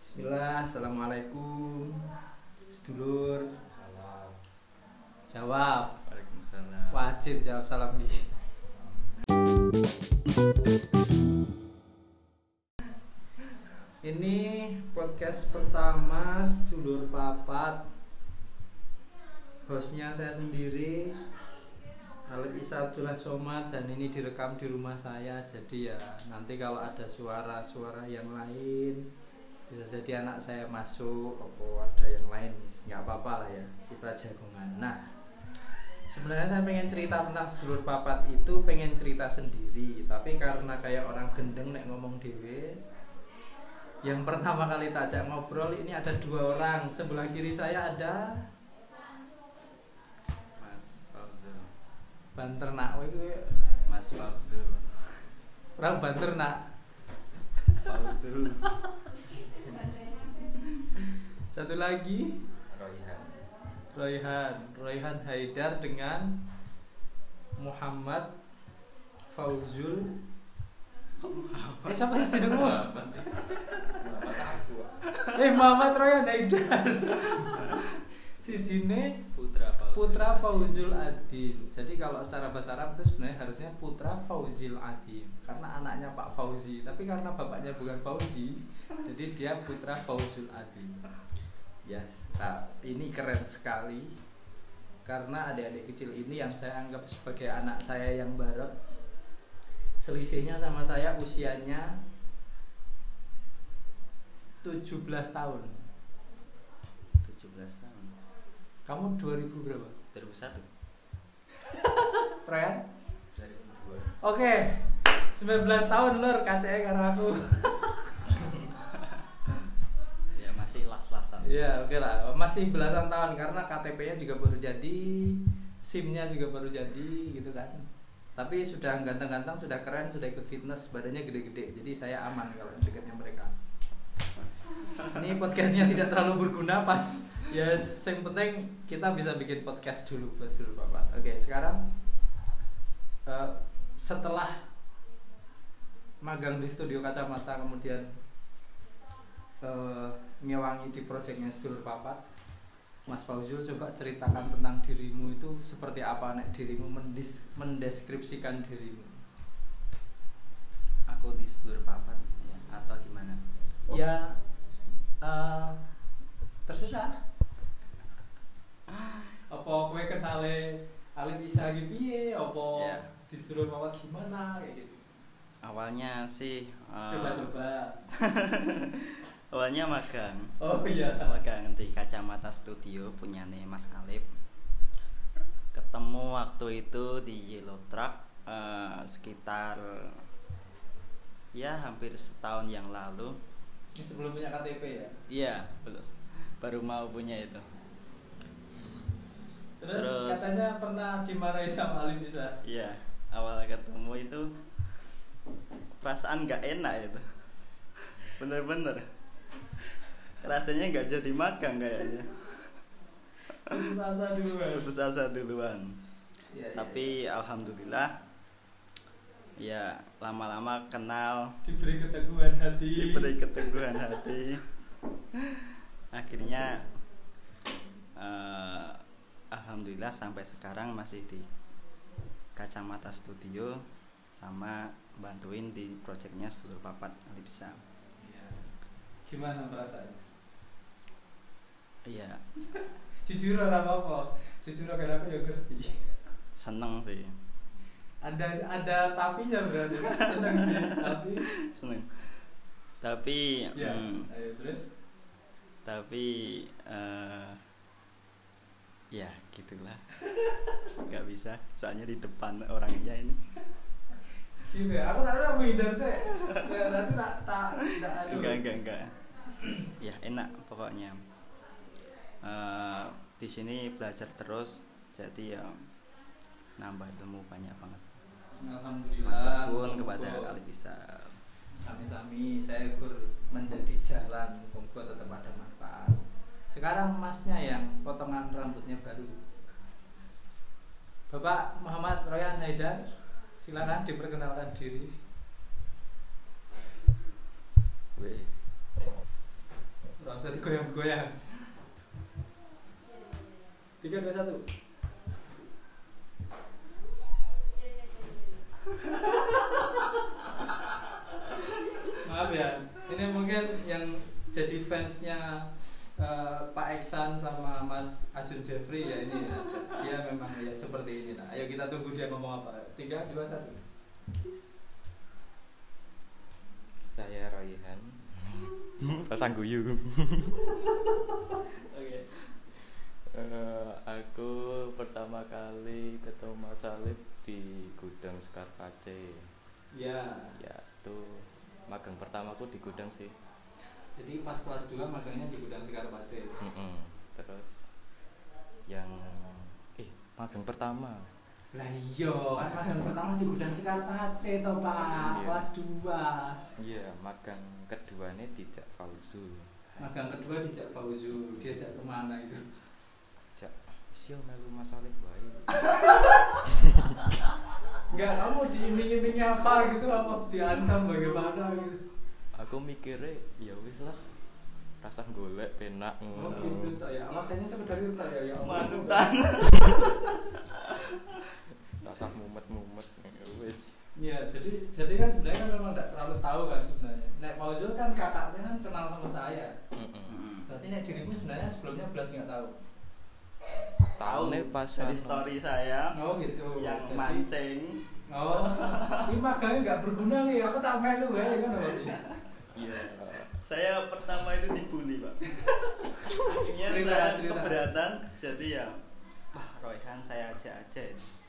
Bismillah, Assalamualaikum Sedulur Salam. Jawab Waalaikumsalam. Wajib jawab salam nih Ini podcast pertama Sedulur Papat Hostnya saya sendiri Alif Isa Abdullah Somad dan ini direkam di rumah saya jadi ya nanti kalau ada suara-suara yang lain bisa jadi anak saya masuk atau ada yang lain nggak apa-apa lah ya kita jagungan nah sebenarnya saya pengen cerita tentang sedulur papat itu pengen cerita sendiri tapi karena kayak orang gendeng nek ngomong dewe yang pertama kali tak ajak ngobrol ini ada dua orang sebelah kiri saya ada Mas Fauzul. banter nak Mas Fauzul. orang banter nak Fauzul. Satu lagi. Royhan. Royhan. Royhan Haidar dengan Muhammad Fauzul. Eh siapa sih jenengmu? Apa aku? eh Muhammad Royhan Haidar. Si Jine Putra Fauzul. Putra Fauzul Adim jadi kalau secara bahasa Arab itu sebenarnya harusnya Putra Fauzil Adim karena anaknya Pak Fauzi. Tapi karena bapaknya bukan Fauzi jadi dia Putra Fauzul Adim yes nah, ini keren sekali karena adik-adik kecil ini yang saya anggap sebagai anak saya yang barat selisihnya sama saya usianya 17 tahun 17 tahun. kamu 2000 berapa? 2001. Ryan? 2002. Oke 19 tahun lur KCE karena aku Ya masih Iya oke lah. Masih belasan tahun karena KTP-nya juga baru jadi SIM-nya juga baru jadi gitu kan. Tapi sudah ganteng-ganteng, sudah keren, sudah ikut fitness Badannya gede-gede. Jadi saya aman kalau dekatnya mereka. Ini podcastnya tidak terlalu berguna pas Ya yang penting kita bisa bikin podcast dulu Pas dulu Bapak Oke sekarang eh, Setelah magang di studio kacamata kemudian eh, ngewangi di proyeknya Sedulur Papat. Mas Fauzul coba ceritakan tentang dirimu itu seperti apa nek dirimu mendis, mendeskripsikan dirimu? Aku di sedulur papat ya atau gimana? ya eh, terserah. Apa kue kenale Alim Isa iki piye? Apa Ya. di Sedulur Papat gimana? Kayak gitu. Awalnya sih eh, coba-coba Awalnya magang. oh iya. Magang di kacamata studio punyane Mas Alip. Ketemu waktu itu di Yellow Truck eh, sekitar ya hampir setahun yang lalu. Sebelum punya KTP ya? Iya belum baru mau punya itu. Terus, Terus- katanya pernah dimarahi sama Alim Isa iya awal ketemu itu perasaan nggak enak itu. Bener-bener rasanya nggak jadi magang kayaknya. Putus asa duluan. Putus asa duluan. Iya, tapi alhamdulillah ya lama-lama kenal. Diberi keteguhan hati. Diberi keteguhan hati. Akhirnya eh, alhamdulillah sampai sekarang masih di kacamata studio sama bantuin di proyeknya Sedulur Papat bisa Iya. gimana perasaannya iya. Jujur orang apa jujur orang apa ya ngerti. Seneng sih. Ada ada tapinya berarti. Seneng sih tapi. Seneng. Tapi ya hmm, ayo terus? Tapi eh ya gitulah. Nggak bisa soalnya di depan orangnya ini. Gitu ya aku taruh aku hindar sih ya, nanti tak tak tak enggak enggak enggak ya enak pokoknya Eh, di sini belajar terus jadi ya nambah ilmu banyak banget. Alhamdulillah Monggo. kepada kali bisa sami-sami saya gur menjadi jalan monggo tetap ada manfaat. Sekarang masnya yang potongan rambutnya baru. Bapak Muhammad Royan Haidar silakan diperkenalkan diri. Weh. usah digoyang-goyang tiga dua satu maaf ya ini mungkin yang jadi fansnya eh, Pak Eksan sama Mas Ajun Jeffrey ya ini ya. dia memang ya seperti ini lah ayo kita tunggu dia ngomong apa tiga dua satu Saya Raihan. Pasang guyu. Eh, aku pertama kali ketemu Mas Salib di gudang Skarpace. ya Ya, itu magang pertamaku di gudang sih. jadi pas kelas 2 magangnya di gudang Sekar Pace Mm-mm. Terus yang eh magang pertama. lah iya kan magang pertama di gudang Sekar Pace toh pak Iya. kelas 2 Iya, magang keduanya di Cak Fauzu. magang kedua dijak Fauzu diajak ke mana itu Sio melu Mas Salib wae. Enggak, kamu diiming-imingi apa gitu, apa diancam bagaimana gitu Aku mikirnya ya wis lah. Rasa golek penak Oh gitu tak ya, alasannya sekedar itu tak ya, ya Allah. manutan Rasa mumet-mumet ya wis. Iya, jadi jadi kan sebenarnya kan memang tidak terlalu tahu kan sebenarnya. Nek Fauzul kan kakaknya kan kenal sama saya. Mm. Berarti nek dirimu sebenarnya sebelumnya belas nggak tahu. Tahu Tahunnya pas dari anu. story saya Oh gitu. yang Jadi- mancing Oh, ini magangnya nggak berguna nih. Aku tak melu ya kan berarti. Iya. saya pertama itu dibully pak akhirnya Cerita, saya cerita. keberatan jadi ya wah Royhan saya aja aja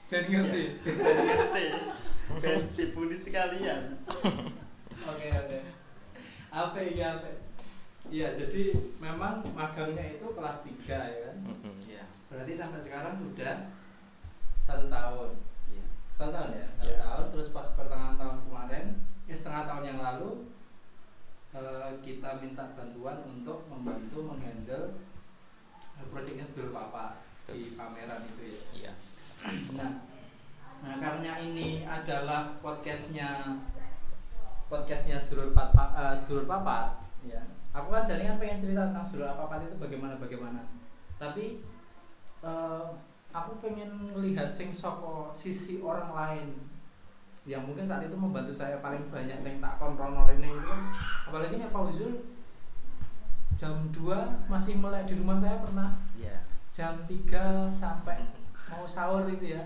Dan ngerti. Dan ngerti dan dibully sekalian Oke oke. Apa ya apa? Iya, jadi memang magangnya itu kelas 3 ya kan. Iya Berarti sampai sekarang sudah satu tahun. iya Satu tahun ya, satu Iya. tahun. Terus pas pertengahan tahun kemarin, ya setengah tahun yang lalu eh, kita minta bantuan untuk membantu menghandle eh, proyeknya sedulur papa di pameran itu ya. Iya. Nah, nah karena ini adalah podcastnya podcastnya sedulur papa, eh, sedulur papa, ya. Aku kan jaringan pengen cerita tentang sedulur papa itu bagaimana bagaimana. Tapi eh, aku pengen melihat sing soko sisi orang lain. Yang mungkin saat itu membantu saya paling banyak sing tak kontrol ini itu kan. Apalagi nih Fauzul jam 2 masih melek di rumah saya pernah. Iya. Jam 3 sampai mau sahur itu ya.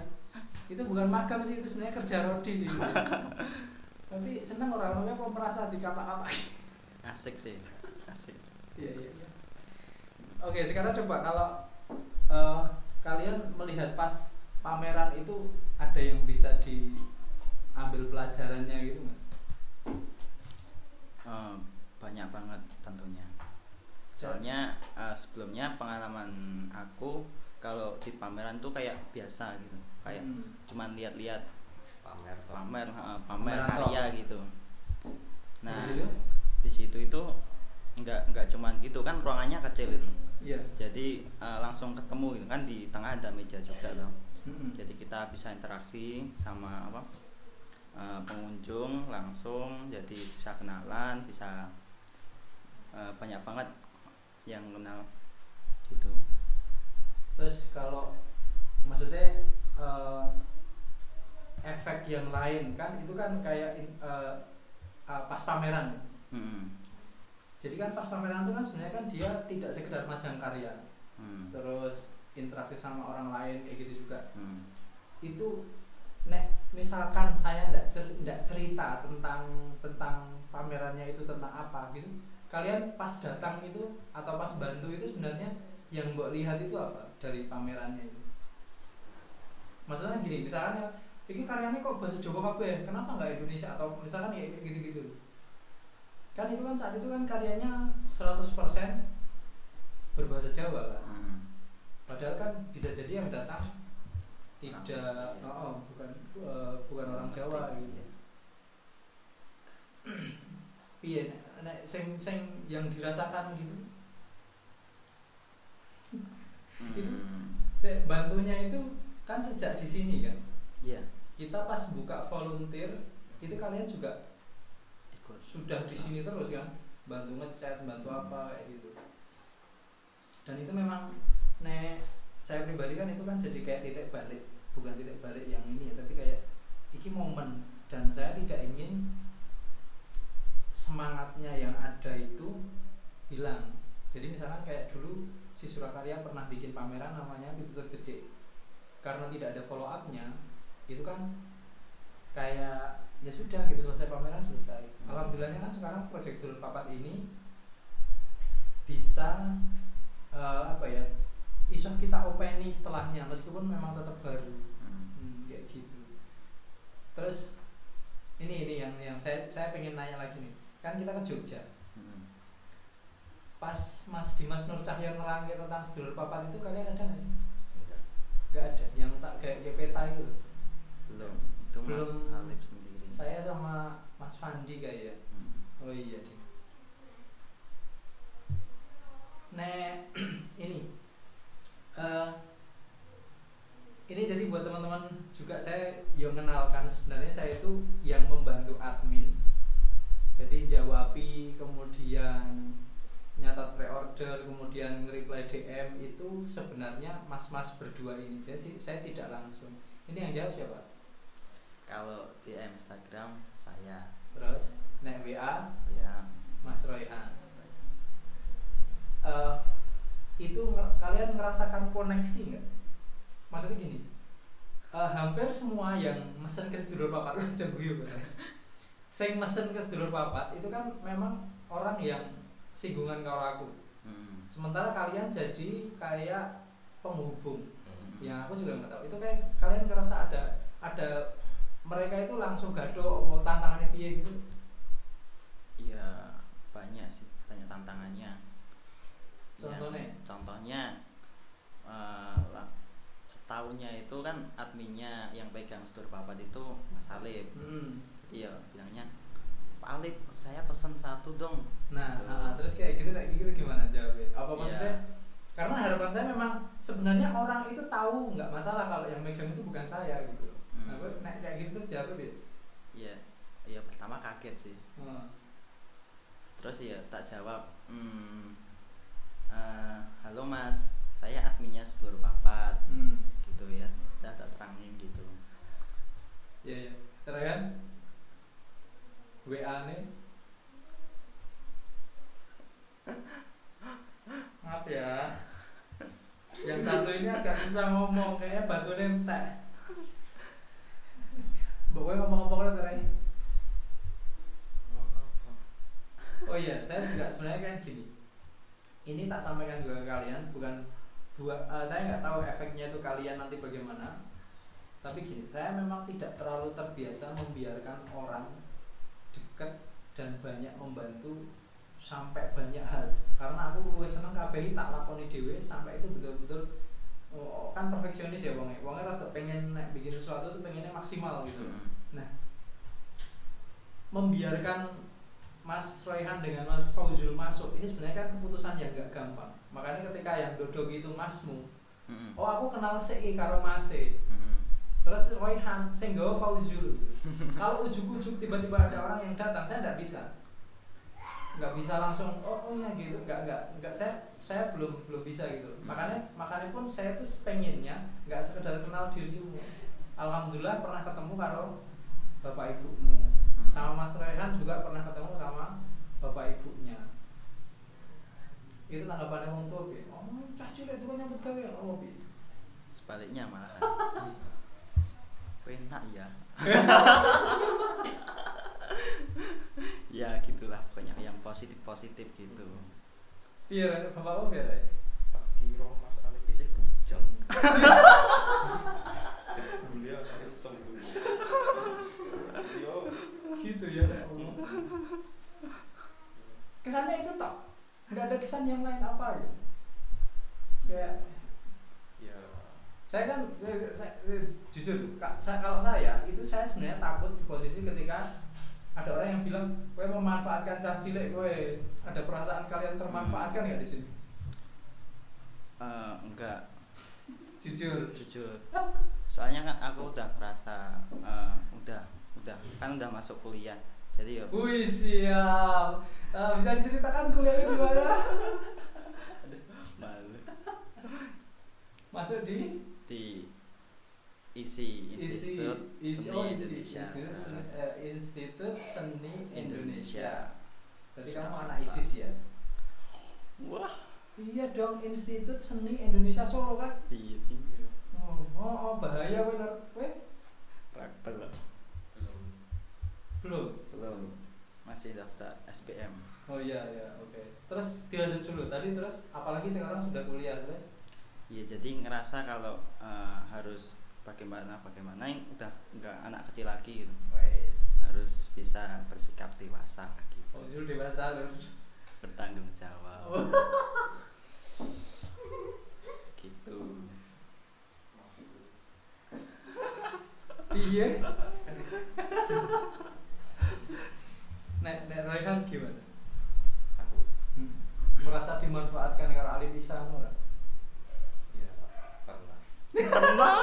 Itu bukan magang sih itu sebenarnya kerja rodi sih. Tapi seneng orang-orangnya kok merasa di kapak-kapak asik sih asik. Iya iya iya. Oke sekarang coba kalau eh, kalian melihat pas pameran itu ada yang bisa diambil pelajarannya gitu nggak? Eh, banyak banget tentunya. Soalnya eh, sebelumnya pengalaman aku kalau di pameran tuh kayak biasa gitu. Kayak Hmm. cuman lihat-lihat. Pamer. pamer eh, pamer Pameran karya gitu. Nah di situ itu nggak nggak cuman gitu kan ruangannya kecil itu. Iya. Jadi eh, langsung ketemu gitu kan di tengah ada meja juga loh Mm-mm. jadi kita bisa interaksi sama apa eh, pengunjung langsung jadi bisa kenalan bisa eh, banyak banget yang kenal gitu. Terus kalau maksudnya eh, efek yang lain kan itu kan kayak eh, pas pameran. Jadi kan pas pameran itu kan sebenarnya kan dia tidak sekedar majang karya. Mm. terus interaksi sama orang lain kayak gitu juga. Mm. itu nek misalkan saya ndak cer- cerita tentang tentang pamerannya itu tentang apa gitu kalian pas datang itu atau pas bantu itu sebenarnya yang mbok lihat itu apa dari pamerannya itu? Maksudnya gini misalkan ya ini karyanya kok bahasa Jawa kabeh kenapa nggak Indonesia? Atau misalkan ya kayak gitu-gitu kan itu kan saat itu kan karyanya 100% berbahasa Jawa kan? Mm. padahal kan bisa jadi yang datang tidak oh, oh, bukan eh, bukan orang Jawa gitu. Iya. iya nek, sing sing yang dirasakan gitu. Itu- Mm. Cek, bantunya itu kan sejak di sini kan? Iya. Kita pas buka volunteer itu kalian juga sudah di sini terus kan bantu ngecat bantu apa kayak gitu. Dan itu memang nek saya pribadi kan itu kan jadi kayak titik balik bukan titik balik yang ini ya tapi kayak iki momen. Dan saya tidak ingin semangatnya yang ada itu hilang. Jadi misalkan kayak dulu si Surakarya pernah bikin pameran namanya Pitutur Becik karena tidak ada follow upnya itu kan kayak ya sudah gitu selesai pameran selesai Hmm. alhamdulillahnya kan sekarang proyek Sedulur Papat ini bisa eh, apa ya iso kita openi setelahnya meskipun memang tetap baru Hmm. Hmm, kayak gitu terus ini ini yang yang saya saya pengen nanya lagi nih kan kita ke Jogja Hmm. pas Mas Dimas Nur Cahyo nerangke tentang sedulur papat itu kalian ada nggak sih Enggak. nggak ada yang tak kayak peta itu belum itu mas Belum. Alif saya sama Mas Fandi kayak ya Hmm. oh iya deh Nek ini eh ini jadi buat teman-teman juga saya yang kenalkan. Sebenarnya saya itu yang membantu admin. Jadi jawabi kemudian nyatat pre-order kemudian nge-reply DM itu sebenarnya mas-mas berdua ini. Jadi sih saya tidak langsung. Ini yang jawab siapa kalau di Instagram saya terus nek WA ya Mas Royhan Eh, itu nger- kalian ngerasakan koneksi nggak? Maksudnya gini, eh, hampir semua yang mesen ke sedulur papat aja guyu kan. Sing mesen ke sedulur papat itu kan memang orang yang singgungan karo aku. Hmm. Sementara kalian jadi kayak penghubung. Hmm. Yang aku juga nggak tahu. Itu kayak kalian ngerasa ada ada mereka itu langsung gado oh, tantangannya piye gitu. Iya banyak sih banyak tantangannya. Contohnya? Ya, contohnya eh, lah, setahunnya itu kan adminnya yang pegang store papat itu Mas Alif. Mm. Jadi ya bilangnya Pak Alif saya pesen satu dong. Nah, Gitu. ah, terus kayak gitu kayak gitu gimana jawabnya? Apa Iya. maksudnya? Karena harapan saya memang sebenarnya orang itu tahu nggak masalah kalau yang megang itu bukan saya gitu. Hmm. Nah, naik kayak gitu terus jawabnya dia. Iya, iya pertama kaget sih. Oh. Terus ya tak jawab, hmm, eh, halo mas, saya adminnya seluruh papat, Hmm. gitu ya. Udah tak terangin gitu. Iya, iya. Terus kan WA nih Maaf ya Yang satu ini agak susah ngomong Kayaknya batu nentek Pokoknya ngomong-ngomong udah terakhir Oh iya, saya juga sebenarnya kan gini. Ini tak sampaikan juga ke kalian, bukan buat eh, saya nggak tahu efeknya itu kalian nanti bagaimana. Tapi gini, saya memang tidak terlalu terbiasa membiarkan orang dekat dan banyak membantu sampai banyak hal. Karena aku luwih seneng KBI tak lakoni dhewe sampai itu betul-betul oh, kan perfeksionis ya wongnya. Wongnya rada pengen nek bikin sesuatu tuh pengennya maksimal gitu Hmm. Nah, membiarkan Mas Royhan dengan Mas Fauzul masuk ini sebenarnya kan keputusan yang gak gampang. Makanya ketika yang dodok itu masmu, Hmm. oh aku kenal sih karo Mas. Hmm. Terus Royhan gawa Fauzul. gitu. Kalau ujuk-ujuk tiba-tiba ada orang yang datang, saya nggak bisa. Nggak bisa langsung oh, oh ya gitu. Nggak nggak nggak saya saya belum belum bisa gitu. Makanya makanya pun saya tuh pengennya nggak sekedar kenal dirimu. Alhamdulillah pernah ketemu karo bapak ibumu. Sama Mas Rehan juga pernah ketemu sama bapak ibunya. Itu tanggapannya tua bi. Oh cah cilik itu nyambut gawe. Oh bi. Sebaliknya malah. Ya. ya gitulah pokoknya yang positif positif gitu. biar bapakmu biar aja. tak kira Mas Alif isih bujang. Jebule anake setengah yo. Gitu ya ya kesannya itu tak? Nggak ada kesan yang lain apa gitu kayak ya. saya kan saya, saya- saya- jujur Kak, saya, kalau saya itu saya sebenarnya takut di posisi ketika ada orang yang bilang kowe memanfaatkan cah cilik kowe. Ada perasaan kalian termanfaatkan nggak di sini? Uh, enggak. Jujur. Jujur. Soalnya kan aku udah merasa uh, eh, udah udah kan udah masuk kuliah. Jadi ya. wih siap. Uh, bisa diceritakan kuliah itu gimana? Masuk di? Di mana malu. Is- Seni oh, Indonesia. Institut Seni- Institut Seni Indonesia. Berarti kamu anak ISIS ya? Wah, Iya dong, Institut Seni Indonesia Solo kan? iya. Oh, oh, oh bahaya Lur. Kowe Belum. belum belum. Belum. Masih daftar SPM. Oh iya iya, oke. Terus dilanjut dulu tadi terus apalagi sekarang sudah kuliah terus? Iya, jadi ngerasa kalau eh, harus bagaimana bagaimana yang udah nggak anak kecil lagi gitu. Wes. Harus bisa bersikap dewasa gitu. Oh, dewasa Lur. Bertanggung jawab. Oh. Gitu. Iya. Nek nek Raihan gimana? aku Hmm. Merasa dimanfaatkan karo Ali pisan ora? Ya pernah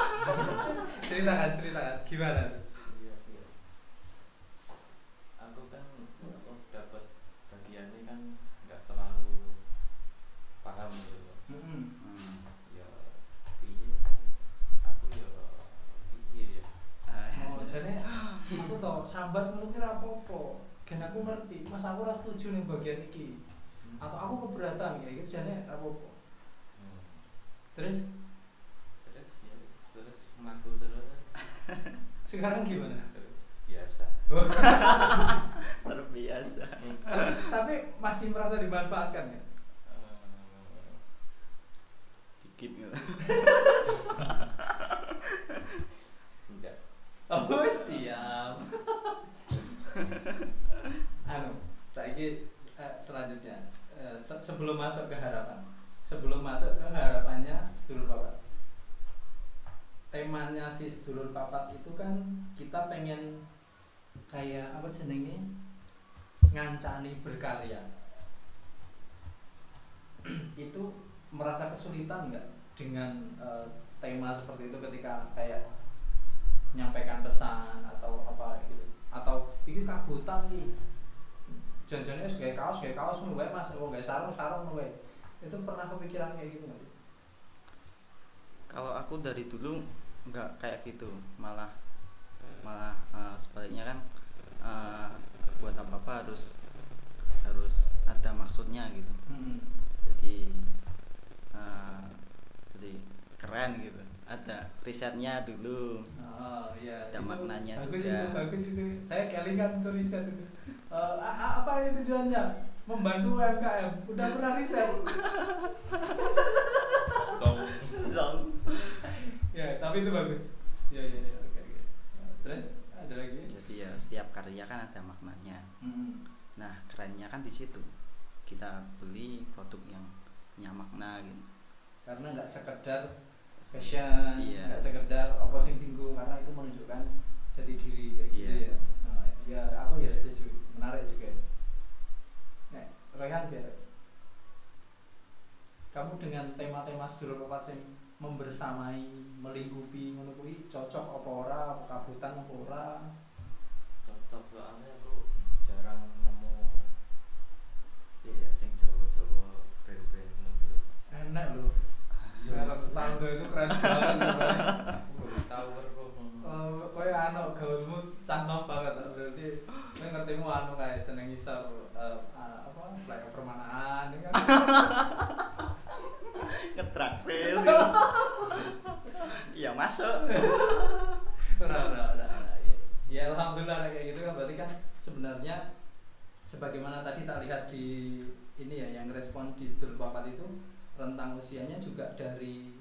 ceritakan ceritakan gimana? aku kan aku dapat bagiannya kan nggak terlalu paham gitu loh. Hmm. ya piye aku ya piye ya Oh, jadi aku tau sambat ngono kira apa-apa. Gen aku ngerti, Mas aku ora setuju nih bagian iki. Atau aku keberatan kayak gitu jane apa-apa. Hmm. Terus terus ya wis, terus ngaku terus sekarang gimana? terus biasa Terbiasa. Tapi masih merasa dimanfaatkan ya? Eh, Dikit gitu. enggak Oh siap. anu, saiki eh, selanjutnya eh, se- sebelum masuk ke harapan, sebelum masuk ke harapannya sedulur papat. Temanya si sedulur papat itu kan kita pengen kayak apa jenenge? Ngancani berkarya. itu merasa kesulitan nggak dengan eh, tema seperti itu ketika kayak menyampaikan pesan atau apa gitu? Atau iki kabutan janjane wis gawe kaos gawe kaos wae Mas. Oh gawe sarung sarung wae. Itu pernah kepikiran kayak gitu nggak? Kalau aku dari dulu nggak kayak gitu, malah malah eh, sebaliknya kan eh, buat apa apa harus harus ada maksudnya gitu. Mm-mm. Jadi eh, jadi keren gitu. Ada risetnya dulu. Oh iya. Ada itu maknanya bagus juga. Itu, bagus itu. Saya kelingan tuh riset itu. Eh, a- apa ini tujuannya? Membantu UMKM. Udah pernah riset? song Zong. Ya, tapi itu bagus. Ya ya ya. Oke oke. Terus ada lagi? Jadi ya setiap karya kan ada maknanya. Mm-mm. Nah kerennya kan di situ. Kita beli produk yang punya makna gitu. Karena nggak sekedar fashion, Iya. nggak sekedar apa sing tinggu karena itu menunjukkan jati diri kayak gitu Iya. ya. Nah, ya aku ya setuju, menarik juga. Nek, Rehan biar kamu dengan tema-tema sedulur papat sing membersamai, melingkupi ngono kuwi cocok apa ora, apa kabutan apa ora? cocok soalnya aku jarang nemu iya sing jawa-jawa brand-brand ngono Mas. Enak loh. Merek tetangga itu keren banget. Tower kok. Oh, kowe anu gaulmu canom banget berarti kowe ngertimu anu kayak seneng ngisor eh, ah, apa flyover manaan kan Face gitu. Iya masuk. ora ora ora ora. Ya, ya alhamdulillah kayak gitu kan berarti kan sebenarnya sebagaimana tadi tak lihat di ini ya yang respon di sedulur papat itu rentang usianya juga dari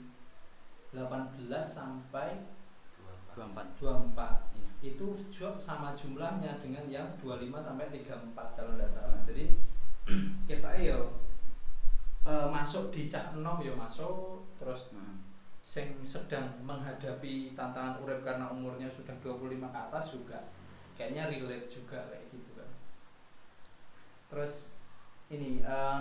18 sampai 24 24 Iya. itu juga sama jumlahnya dengan yang 25 sampai 34 kalau tidak salah jadi kita ya eh, masuk di cak enom ya masuk terus Nah, sing sedang menghadapi tantangan urip karena umurnya sudah 25 ke atas juga kayaknya relate juga kayak gitu kan. Terus ini eh,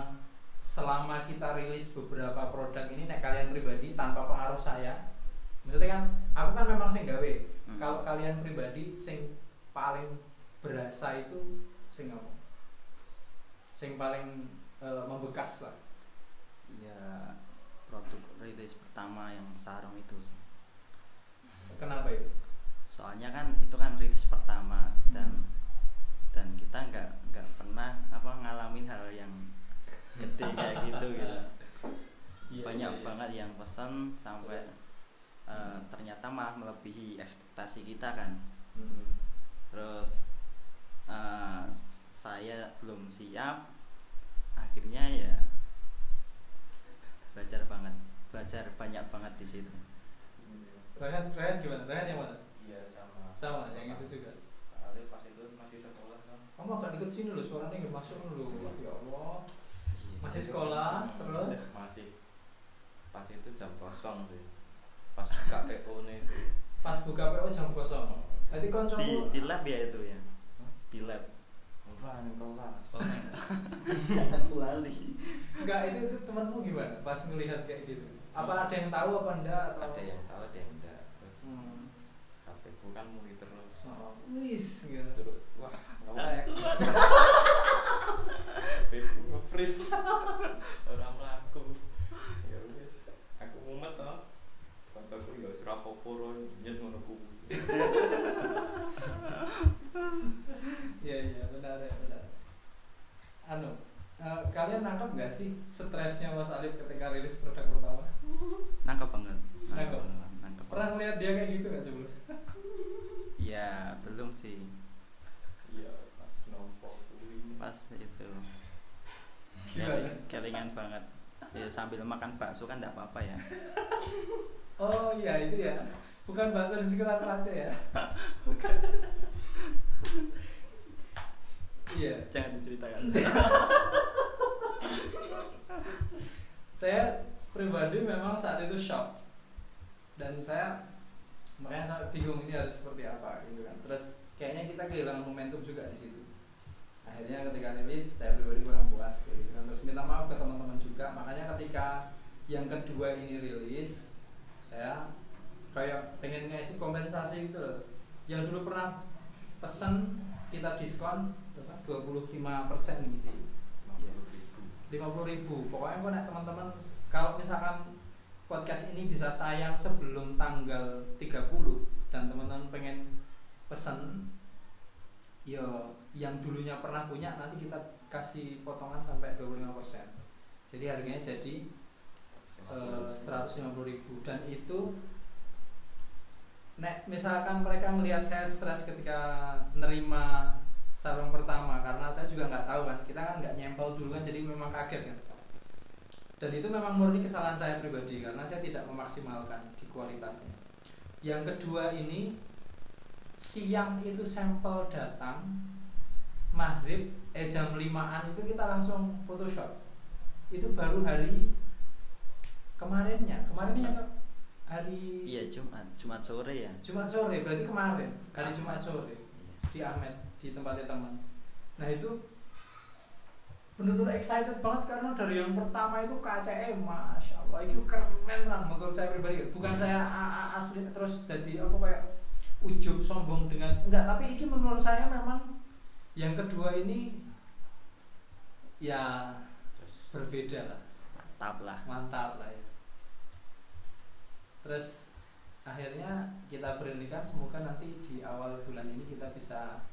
selama kita rilis beberapa produk ini nek kalian pribadi tanpa pengaruh saya maksudnya kan aku kan memang sing gawe. Hmm. kalau kalian pribadi sing paling berasa itu sing apa? Sing paling eh, membekas lah ya produk rilis pertama yang sarung itu sih. kenapa itu soalnya kan itu kan rilis pertama dan Hmm. dan kita nggak nggak pernah apa ngalamin hal yang gede kayak gitu gitu Iya, banyak iya. banget yang pesen sampai Terus, eh, ternyata malah melebihi ekspektasi kita kan hmm. terus eh, saya belum siap akhirnya ya belajar banget belajar banyak banget di situ Ryan, Ryan gimana? Ryan yang mana? iya sama Sama, yang itu juga. soalnya pas itu masih sekolah kan Kamu agak deket sini loh, suaranya nggak masuk loh. Ya Allah. Iya. Masih sekolah, terus? masih pas itu jam kosong sih pas buka PO nih itu Pas buka PO jam kosong. Jadi di, koncomu di lab ya itu ya di lab nih kelas. Oh, aku lali. Enggak itu itu temanmu gimana pas ngelihat kayak gitu? Apa ada yang tahu apa enggak atau ada yang tahu ada yang enggak. Terus Hmm. HP ku kan muni terus. Oh, wis gitu. terus wah nggak mau kuat. HP ku nge-freeze. Orang melaku ya wis aku mumet toh. Kancaku ya wis rapopo ro nyet ngono ku Iya iya benar ya benar. Anu, eh, kalian nangkap nggak sih stresnya Mas Alif ketika rilis produk pertama? nangkep banget Nangkep. nangkep Pernah ngeliat dia kayak gitu nggak sebelum? ya belum sih iya pas kuwi pas itu Gimana? Kelingan banget ya sambil makan bakso kan enggak apa-apa ya Oh iya itu ya, bukan bakso di sekitar Pace ya? Iya. jangan diceritakan Saya pribadi memang saat itu shock dan saya makanya saya bingung ini harus seperti apa gitu kan. Terus kayaknya kita kehilangan momentum juga di situ. Akhirnya ketika rilis saya pribadi kurang puas gitu. kan. Terus minta maaf ke teman-teman juga. Makanya ketika yang kedua ini rilis saya kayak pengen ngasih kompensasi gitu loh. Yang dulu pernah pesen kita diskon berapa? 25% gitu. Lima puluh ribu. 50 ribu pokoknya kok nek teman-teman kalau misalkan podcast ini bisa tayang sebelum tanggal 30 dan teman-teman pengen pesen ya yang dulunya pernah punya nanti kita kasih potongan sampai 25% jadi harganya jadi eh, 150 ribu. Dan itu nek misalkan mereka melihat saya stres ketika nerima sarung pertama karena saya juga nggak tahu kan kita kan nggak nyempel dulu kan jadi memang kaget kan. Dan itu memang murni kesalahan saya pribadi karena saya tidak memaksimalkan di kualitasnya. Yang kedua ini siang itu sampel datang maghrib eh jam 5an itu kita langsung photoshop. Itu baru hari kemarinnya. Kemarinnya tuh hari iya Jumat. Jumat sore ya? Jumat sore berarti kemarin. Hari Jumat. sore. Iya. di Ahmed di tempatnya teman. Nah itu benar-benar excited banget karena dari yang pertama itu KCM masya Allah itu keren lah menurut saya pribadi. Bukan saya asli terus jadi apa kayak ujub sombong dengan enggak tapi ini menurut saya memang yang kedua ini ya terus berbeda lah. Mantap lah. Mantap lah ya. Terus akhirnya kita berhentikan semoga nanti di awal bulan ini kita bisa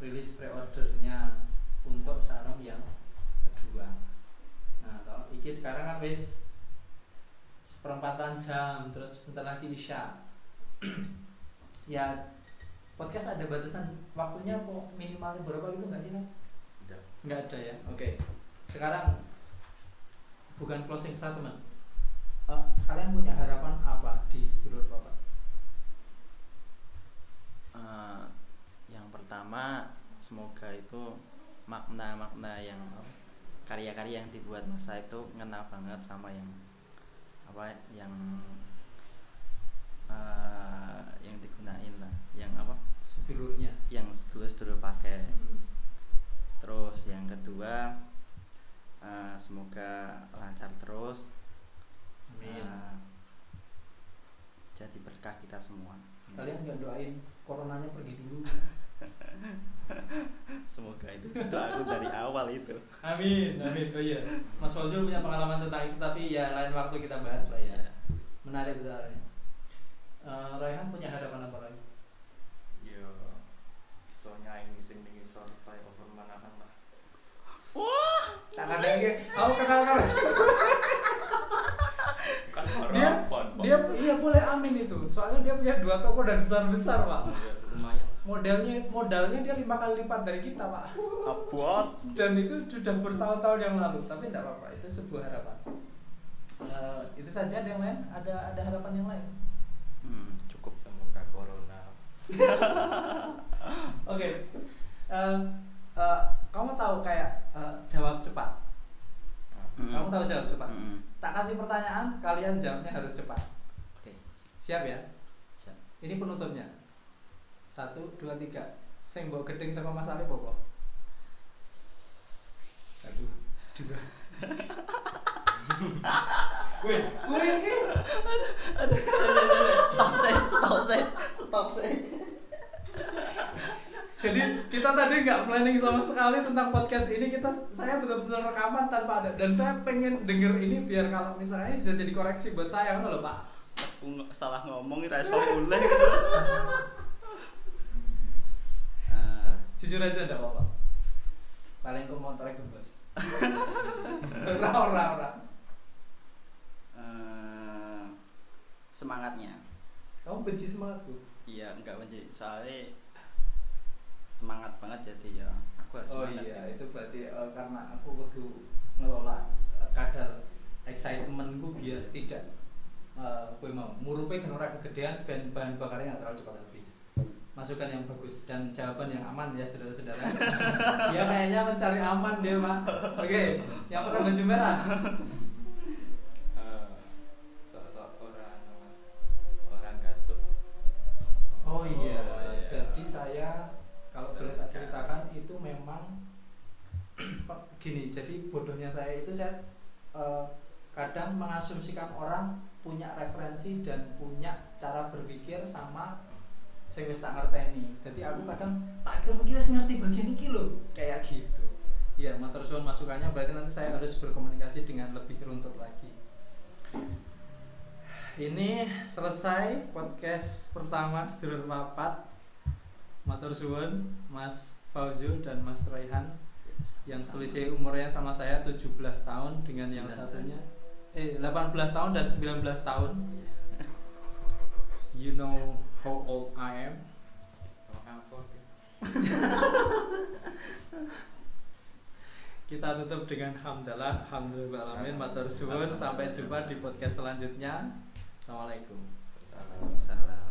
rilis pre-ordernya untuk sarung yang kedua. Nah toh iki sekarang kan wis seperempatan jam terus bentar lagi isya. Ya podcast ada batasan waktunya kok minimalnya berapa gitu nggak sih Nam? tidak nggak ada ya? Oke. Sekarang bukan closing statement. Eh, kalian punya harapan apa di sedulur bapak? Yang pertama semoga itu makna-makna yang karya-karya yang dibuat Mas Saib itu ngena banget sama yang apa yang eh, yang digunain lah. Yang apa? Sedulurnya. Yang sedulur-sedulur pakai. Hmm. terus yang kedua eh, semoga lancar terus. Amin. eh, jadi berkah kita semua. Kalian nggak doain coronanya pergi dulu semoga itu itu aku dari awal itu. Amin amin. Oh iya. Mas Fauzul punya pengalaman tentang itu tapi ya lain waktu kita bahas lah ya. Iya. Menarik sekali. uh, eh, Raihan punya harapan apa lagi? Yo, soalnya ini sing ini survive over manahan lah. Wah tak ada lagi. Ya. kamu kesal karo kan dia dia iya boleh amin itu. Soalnya dia punya dua toko dan besar besar pak iya, lumayan modalnya modalnya dia lima kali lipat dari kita pak. Abot. dan itu sudah bertahun-tahun yang lalu tapi tidak apa-apa itu sebuah harapan. Eh, itu saja ada yang lain? Ada ada harapan yang lain? Hmm, cukup. semoga corona. Oke. Eh, eh, kamu tahu kayak eh, jawab cepat? Hmm. kamu tahu jawab cepat? Hmm. tak kasih pertanyaan kalian jawabnya harus cepat. Oke, siap ya? Siap. ini penutupnya satu dua tiga sing mbok gedeng sama Mas Alif apa satu dua Wih, kuwi iki Stop saya, stop saya, stop saya. Jadi kita tadi nggak planning sama sekali tentang podcast ini. Kita saya betul-betul rekaman tanpa ada dan saya pengen denger ini biar kalau misalnya bisa jadi koreksi buat saya kan loh Pak. Aku salah ngomong ora iso mulai Jujur aja enggak apa-apa. Paling ke motor ke bos. ora ora ora. eh, semangatnya. Kamu benci semangatku. Iya, enggak benci. Soalnya semangat banget jadi ya aku harus Oh semangat. iya, itu berarti eh, karena aku kudu ngelola eh, kadar excitementku biar tidak eh kowe mau murupe kan ora kegedean ben bahan bakarnya nggak terlalu cepat habis. Masukan yang bagus dan jawaban yang aman ya saudara-saudara. dia kayaknya mencari aman dia, Pak. Oke, yang pakai baju merah. Eh, Oh iya, Oh, iya. jadi saya kalau boleh saya ceritakan itu memang gini. Jadi bodohnya saya itu saya eh, kadang mengasumsikan orang punya referensi dan punya cara berpikir sama sing wis tak ngerteni. Jadi aku kadang tak kira wis ngerti bagian iki lho, kayak gitu. Iya, matur suwun masukannya berarti nanti saya harus berkomunikasi dengan lebih runtut lagi. Ini selesai podcast pertama sedulur papat. Matur suwun Mas Fauzul dan Mas Raihan Yes, yang sama. selisih umurnya sama saya 17 tahun dengan yang 19. satunya eh 18 tahun dan 19 tahun. Iya. You know how old I am. Kita tutup dengan hamdalah, alhamdulillah alamin, matur suwun, sampai jumpa di podcast selanjutnya. Assalamualaikum. Salam.